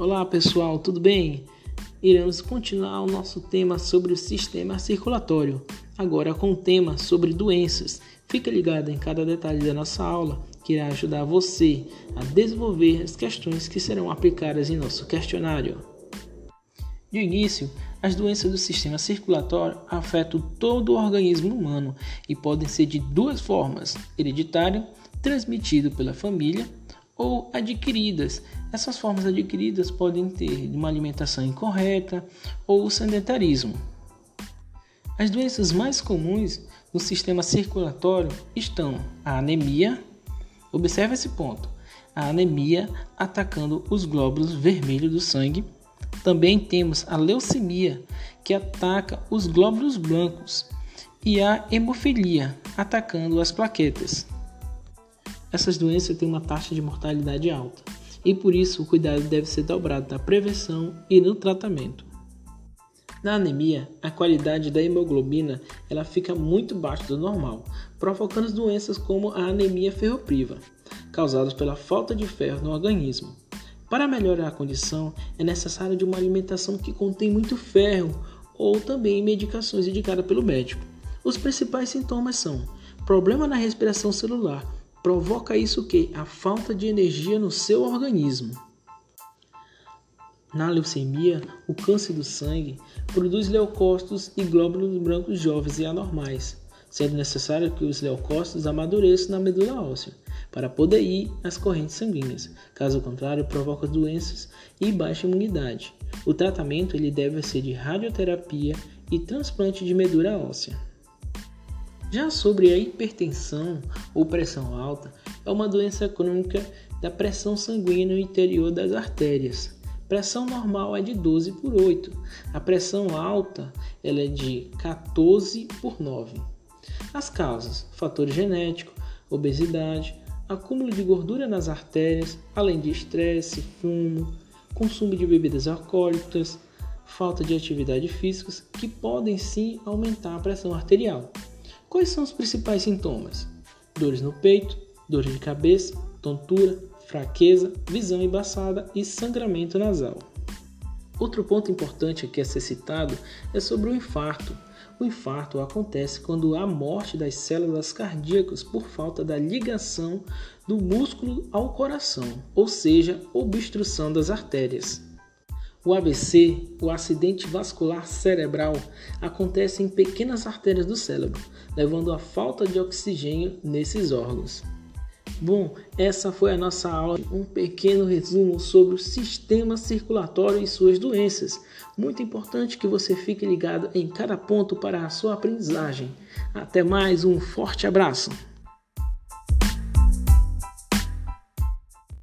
Olá pessoal, tudo bem? Iremos continuar o nosso tema sobre o sistema circulatório, agora com o tema sobre doenças. Fica ligado em cada detalhe da nossa aula, que irá ajudar você a desenvolver as questões que serão aplicadas em nosso questionário. De início, as doenças do sistema circulatório afetam todo o organismo humano e podem ser de duas formas: hereditário, transmitido pela família, ou adquiridas. Essas formas adquiridas podem ter uma alimentação incorreta ou o sedentarismo. As doenças mais comuns no sistema circulatório estão a anemia, observe esse ponto, a anemia atacando os glóbulos vermelhos do sangue. Também temos a leucemia, que ataca os glóbulos brancos, e a hemofilia, atacando as plaquetas. Essas doenças têm uma taxa de mortalidade alta e por isso o cuidado deve ser dobrado na prevenção e no tratamento. Na anemia, a qualidade da hemoglobina ela fica muito baixa do normal, provocando doenças como a anemia ferropriva, causadas pela falta de ferro no organismo. Para melhorar a condição, é necessário de uma alimentação que contém muito ferro ou também medicações indicadas pelo médico. Os principais sintomas são problema na respiração celular, Provoca isso que a falta de energia no seu organismo. Na leucemia, o câncer do sangue produz leucócitos e glóbulos brancos jovens e anormais, sendo necessário que os leucócitos amadureçam na medula óssea para poder ir às correntes sanguíneas. Caso contrário, provoca doenças e baixa imunidade. O tratamento ele deve ser de radioterapia e transplante de medula óssea. Já sobre a hipertensão ou pressão alta, é uma doença crônica da pressão sanguínea no interior das artérias. Pressão normal é de 12 por 8. A pressão alta ela é de 14 por 9. As causas: fator genético, obesidade, acúmulo de gordura nas artérias, além de estresse, fumo, consumo de bebidas alcoólicas, falta de atividade física, que podem sim aumentar a pressão arterial. Quais são os principais sintomas? Dores no peito, dores de cabeça, tontura, fraqueza, visão embaçada e sangramento nasal. Outro ponto importante que é ser citado é sobre o infarto. O infarto acontece quando há morte das células cardíacas por falta da ligação do músculo ao coração, ou seja, obstrução das artérias. O AVC, o acidente vascular cerebral, acontece em pequenas artérias do cérebro, levando à falta de oxigênio nesses órgãos. Bom, essa foi a nossa aula, um pequeno resumo sobre o sistema circulatório e suas doenças. Muito importante que você fique ligado em cada ponto para a sua aprendizagem. Até mais, um forte abraço!